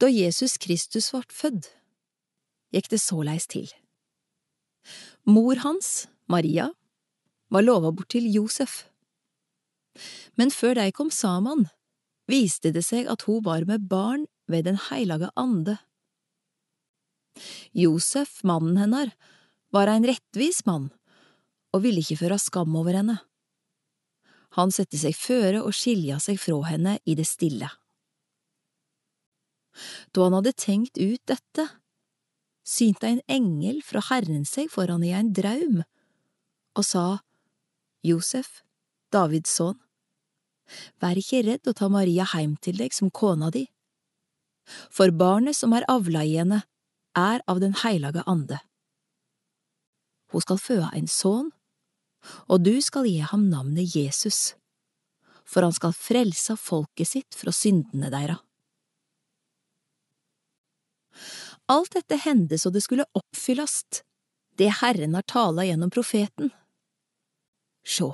Da Jesus Kristus vart født, gikk det såleis til. Mor hans, Maria, var lova bort til Josef. Men før de kom sammen, viste det seg at hun var med barn ved Den heilage ande. Josef, mannen hennar, var ein rettvis mann og ville ikke føre skam over henne. Han sette seg føre og skilja seg fra henne i det stille. Da han hadde tenkt ut dette, synte en engel fra Herren seg for han i en draum, og sa, Josef, Davids sønn, vær ikke redd å ta Maria heim til deg som kona di, for barnet som er avla i henne, er av Den heilage ande. Hun skal føde en sønn, og du skal gi ham navnet Jesus, for han skal frelse folket sitt fra syndene deira. Alt dette hendte så det skulle oppfyllast, det Herren har tala gjennom profeten. Sjå,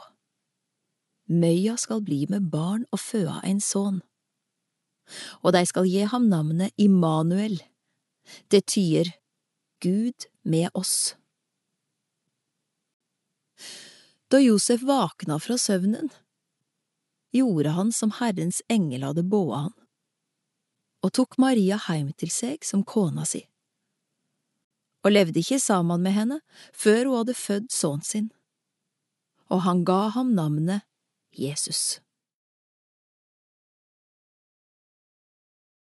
møya skal bli med barn og føa en sønn, og de skal gi ham navnet Immanuel, det tyder Gud med oss. Da Josef vakna fra søvnen, gjorde han som Herrens engel hadde båa han, og tok Maria heim til seg som kona si, og levde ikke sammen med henne før hun hadde født sønnen sin, og han ga ham navnet Jesus.